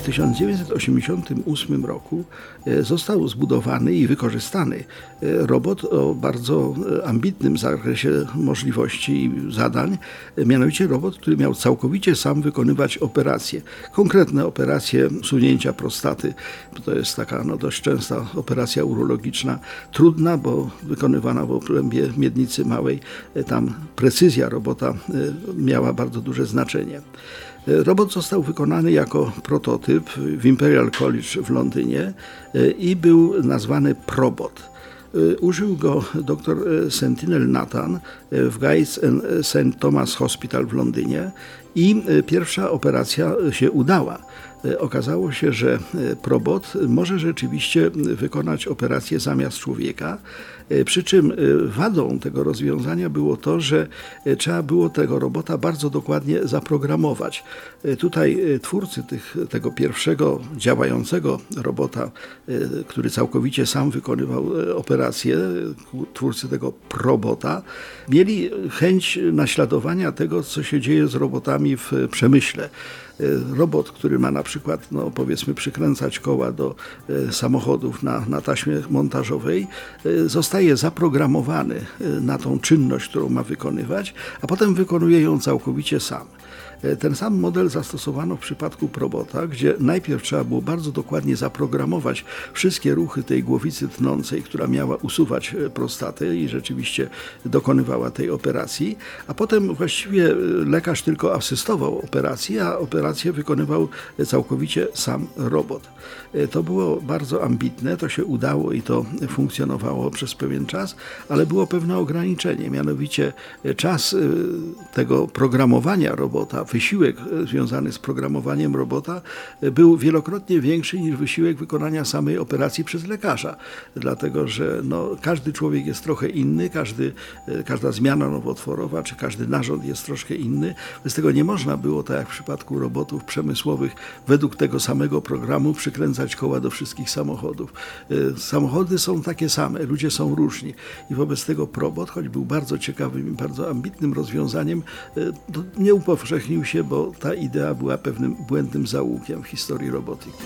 W 1988 roku e, został zbudowany i wykorzystany e, robot o bardzo e, ambitnym zakresie możliwości i zadań, mianowicie robot, który miał całkowicie sam wykonywać operacje. Konkretne operacje sunięcia prostaty. To jest taka no, dość częsta operacja urologiczna, trudna, bo wykonywana w obrębie miednicy małej. Tam precyzja robota miała bardzo duże znaczenie. Robot został wykonany jako prototyp w Imperial College w Londynie e, i był nazwany Probot. E, użył go dr Sentinel Nathan w Guy's St. Thomas Hospital w Londynie i pierwsza operacja się udała. E, okazało się, że e, probot może rzeczywiście wykonać operację zamiast człowieka. E, przy czym wadą tego rozwiązania było to, że trzeba było tego robota bardzo dokładnie zaprogramować. Tutaj twórcy tych, tego pierwszego działającego robota, który całkowicie sam wykonywał operacje, twórcy tego probota, mieli chęć naśladowania tego, co się dzieje z robotami w przemyśle. E, robot, który ma na przykład, no powiedzmy, przykręcać koła do e, samochodów na, na taśmie montażowej, e, zostaje zaprogramowany na tą czynność, którą ma wykonywać, a potem wykonuje ją całkowicie sam. Ten sam model zastosowano w przypadku probota, gdzie najpierw trzeba było bardzo dokładnie zaprogramować wszystkie ruchy tej głowicy tnącej, która miała usuwać prostatę i rzeczywiście dokonywała tej operacji, a potem właściwie lekarz tylko asystował operacji, a operację wykonywał całkowicie sam robot. To było bardzo ambitne, to się udało i to funkcjonowało przez pewien czas, ale było pewne ograniczenie, mianowicie czas tego programowania robota wysiłek e, związany z programowaniem robota e, był wielokrotnie większy niż wysiłek wykonania samej operacji przez lekarza. Dlatego, że no, każdy człowiek jest trochę inny, każdy, e, każda zmiana nowotworowa czy każdy narząd jest troszkę inny. Z tego nie można było, tak jak w przypadku robotów przemysłowych, według tego samego programu przykręcać koła do wszystkich samochodów. Samochody są takie same, ludzie są różni i wobec tego probot, choć był bardzo ciekawym i bardzo ambitnym rozwiązaniem, nie upowszechnił się, bo ta idea była pewnym błędnym zaułkiem w historii robotyki.